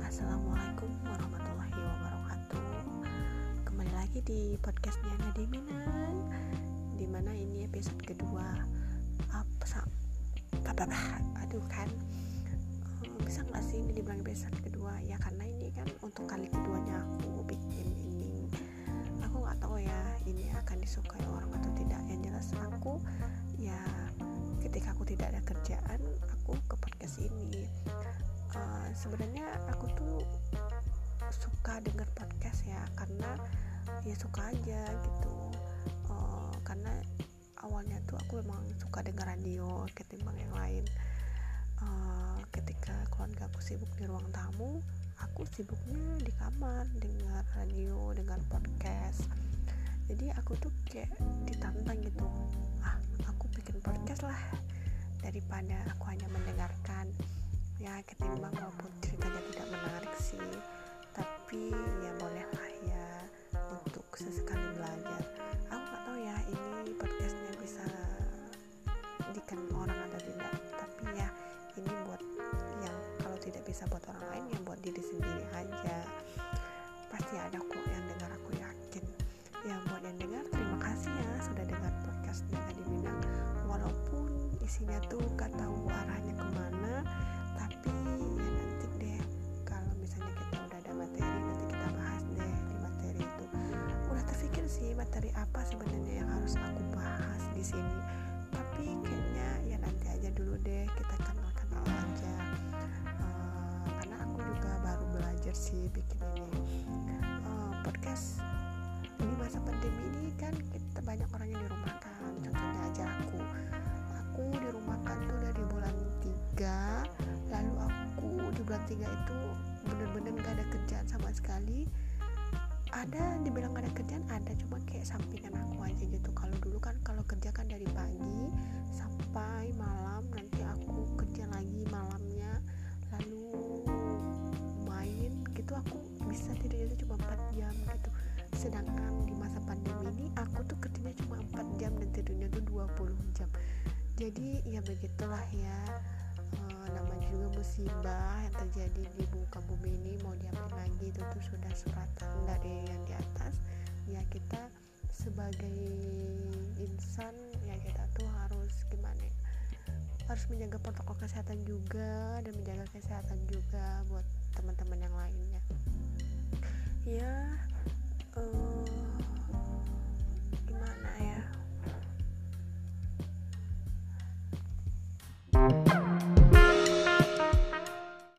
Assalamualaikum warahmatullahi wabarakatuh. Kembali lagi di podcastnya Nadiminan Di mana ini episode kedua. Apa Aduh kan. Eh, Bisa gak sih ini dibilang episode kedua? Ya karena ini kan untuk kali keduanya aku bikin ini. Aku gak tahu ya ini akan disukai sebenarnya aku tuh suka denger podcast ya karena ya suka aja gitu. Uh, karena awalnya tuh aku memang suka denger radio ketimbang yang lain. Uh, ketika keluarga aku sibuk di ruang tamu aku sibuknya di kamar dengar radio dengar podcast. Jadi aku tuh kayak ditantang gitu ah aku bikin podcast lah daripada aku hanya mendengarkan isinya tuh gak tahu arahnya ke mana tapi ya nanti deh kalau misalnya kita udah ada materi nanti kita bahas deh di materi itu. Udah terpikir sih materi apa sebenarnya yang harus aku bahas di sini. Tapi kayaknya ya nanti aja dulu deh kita kenal-kenal aja. Uh, karena aku juga baru belajar sih bikin ini. Uh, podcast di masa pandemi ini kan kita banyak orang bulan 3 itu bener-bener gak ada kerjaan sama sekali. Ada dibilang ada kerjaan ada. Cuma kayak sampingan aku aja gitu. Kalau dulu kan kalau kerja kan dari pagi sampai malam nanti aku kerja lagi malamnya. Lalu main gitu aku bisa tidur itu cuma 4 jam gitu. Sedangkan di masa pandemi ini aku tuh kerjanya cuma 4 jam dan tidurnya tuh 20 jam. Jadi ya begitulah ya e, namanya juga musibah yang terjadi di muka bumi ini mau diapain lagi itu tuh sudah suratan dari yang di atas. Ya kita sebagai insan ya kita tuh harus gimana ya harus menjaga protokol kesehatan juga dan menjaga kesehatan juga buat teman-teman yang lainnya. Ya